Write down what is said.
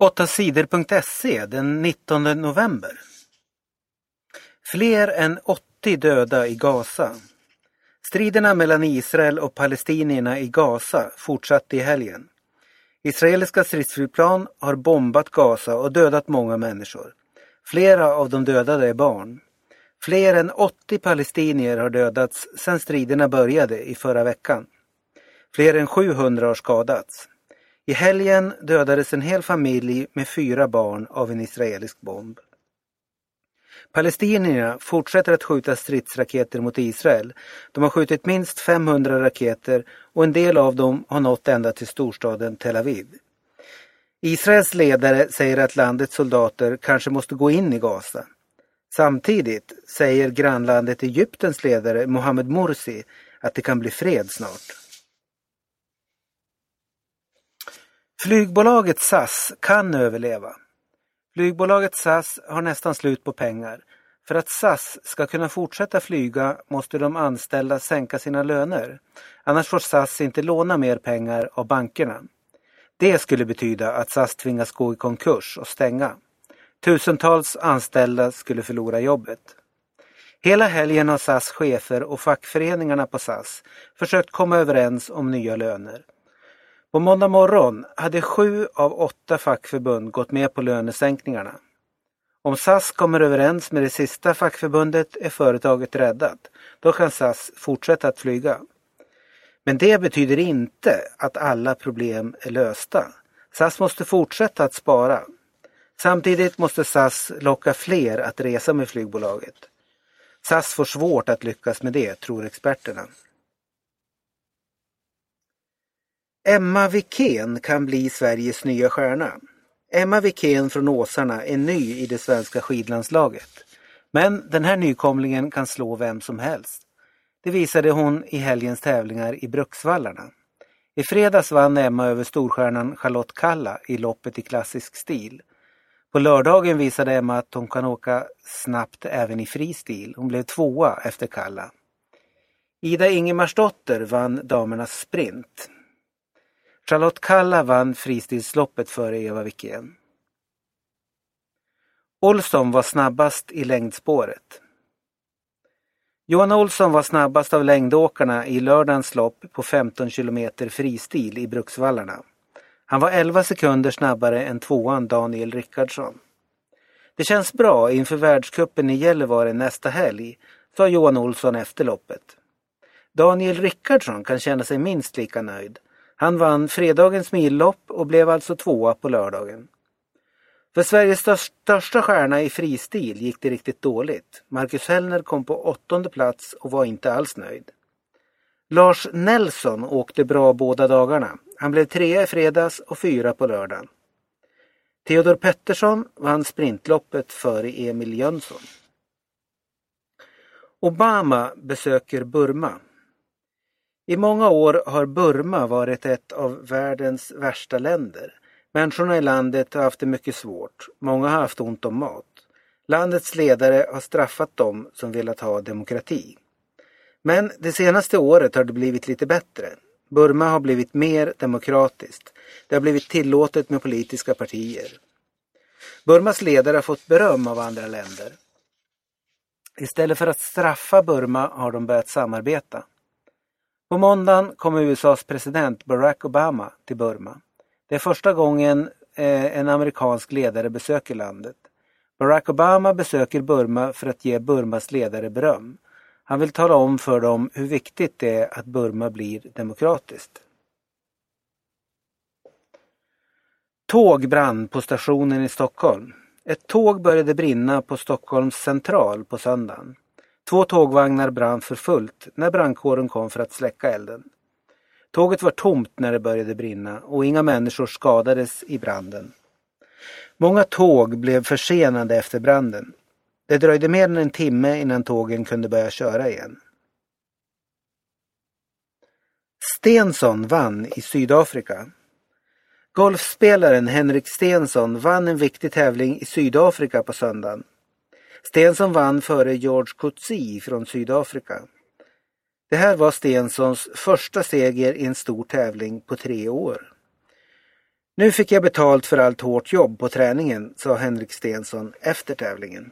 8 sidor.se den 19 november. Fler än 80 döda i Gaza. Striderna mellan Israel och palestinierna i Gaza fortsatte i helgen. Israeliska stridsflygplan har bombat Gaza och dödat många människor. Flera av de dödade är barn. Fler än 80 palestinier har dödats sedan striderna började i förra veckan. Fler än 700 har skadats. I helgen dödades en hel familj med fyra barn av en israelisk bomb. Palestinierna fortsätter att skjuta stridsraketer mot Israel. De har skjutit minst 500 raketer och en del av dem har nått ända till storstaden Tel Aviv. Israels ledare säger att landets soldater kanske måste gå in i Gaza. Samtidigt säger grannlandet Egyptens ledare Mohammed Morsi att det kan bli fred snart. Flygbolaget SAS kan överleva. Flygbolaget SAS har nästan slut på pengar. För att SAS ska kunna fortsätta flyga måste de anställda sänka sina löner. Annars får SAS inte låna mer pengar av bankerna. Det skulle betyda att SAS tvingas gå i konkurs och stänga. Tusentals anställda skulle förlora jobbet. Hela helgen har SAS chefer och fackföreningarna på SAS försökt komma överens om nya löner. På måndag morgon hade sju av åtta fackförbund gått med på lönesänkningarna. Om SAS kommer överens med det sista fackförbundet är företaget räddat. Då kan SAS fortsätta att flyga. Men det betyder inte att alla problem är lösta. SAS måste fortsätta att spara. Samtidigt måste SAS locka fler att resa med flygbolaget. SAS får svårt att lyckas med det, tror experterna. Emma Wikén kan bli Sveriges nya stjärna. Emma Wikén från Åsarna är ny i det svenska skidlandslaget. Men den här nykomlingen kan slå vem som helst. Det visade hon i helgens tävlingar i Bruksvallarna. I fredags vann Emma över storstjärnan Charlotte Kalla i loppet i klassisk stil. På lördagen visade Emma att hon kan åka snabbt även i fri stil. Hon blev tvåa efter Kalla. Ida Ingemarsdotter vann damernas sprint. Charlotte Kalla vann fristilsloppet före Eva Wikén. Olsson var snabbast i längdspåret. Johan Olsson var snabbast av längdåkarna i lördagens lopp på 15 kilometer fristil i Bruksvallarna. Han var 11 sekunder snabbare än tvåan Daniel Rickardsson. Det känns bra inför världskuppen i Gällivare nästa helg, sa Johan Olsson efter loppet. Daniel Rickardsson kan känna sig minst lika nöjd. Han vann fredagens millopp och blev alltså tvåa på lördagen. För Sveriges största stjärna i fristil gick det riktigt dåligt. Marcus Hellner kom på åttonde plats och var inte alls nöjd. Lars Nelson åkte bra båda dagarna. Han blev trea i fredags och fyra på lördagen. Theodor Pettersson vann sprintloppet före Emil Jönsson. Obama besöker Burma. I många år har Burma varit ett av världens värsta länder. Människorna i landet har haft det mycket svårt. Många har haft ont om mat. Landets ledare har straffat dem som velat ha demokrati. Men det senaste året har det blivit lite bättre. Burma har blivit mer demokratiskt. Det har blivit tillåtet med politiska partier. Burmas ledare har fått beröm av andra länder. Istället för att straffa Burma har de börjat samarbeta. På måndagen kommer USAs president Barack Obama till Burma. Det är första gången eh, en amerikansk ledare besöker landet. Barack Obama besöker Burma för att ge Burmas ledare beröm. Han vill tala om för dem hur viktigt det är att Burma blir demokratiskt. Tåg brann på stationen i Stockholm. Ett tåg började brinna på Stockholms central på söndagen. Två tågvagnar brann för fullt när brandkåren kom för att släcka elden. Tåget var tomt när det började brinna och inga människor skadades i branden. Många tåg blev försenade efter branden. Det dröjde mer än en timme innan tågen kunde börja köra igen. Stensson vann i Sydafrika. Golfspelaren Henrik Stensson vann en viktig tävling i Sydafrika på söndagen. Stensson vann före George Coetzee från Sydafrika. Det här var Stensons första seger i en stor tävling på tre år. Nu fick jag betalt för allt hårt jobb på träningen, sa Henrik Stensson efter tävlingen.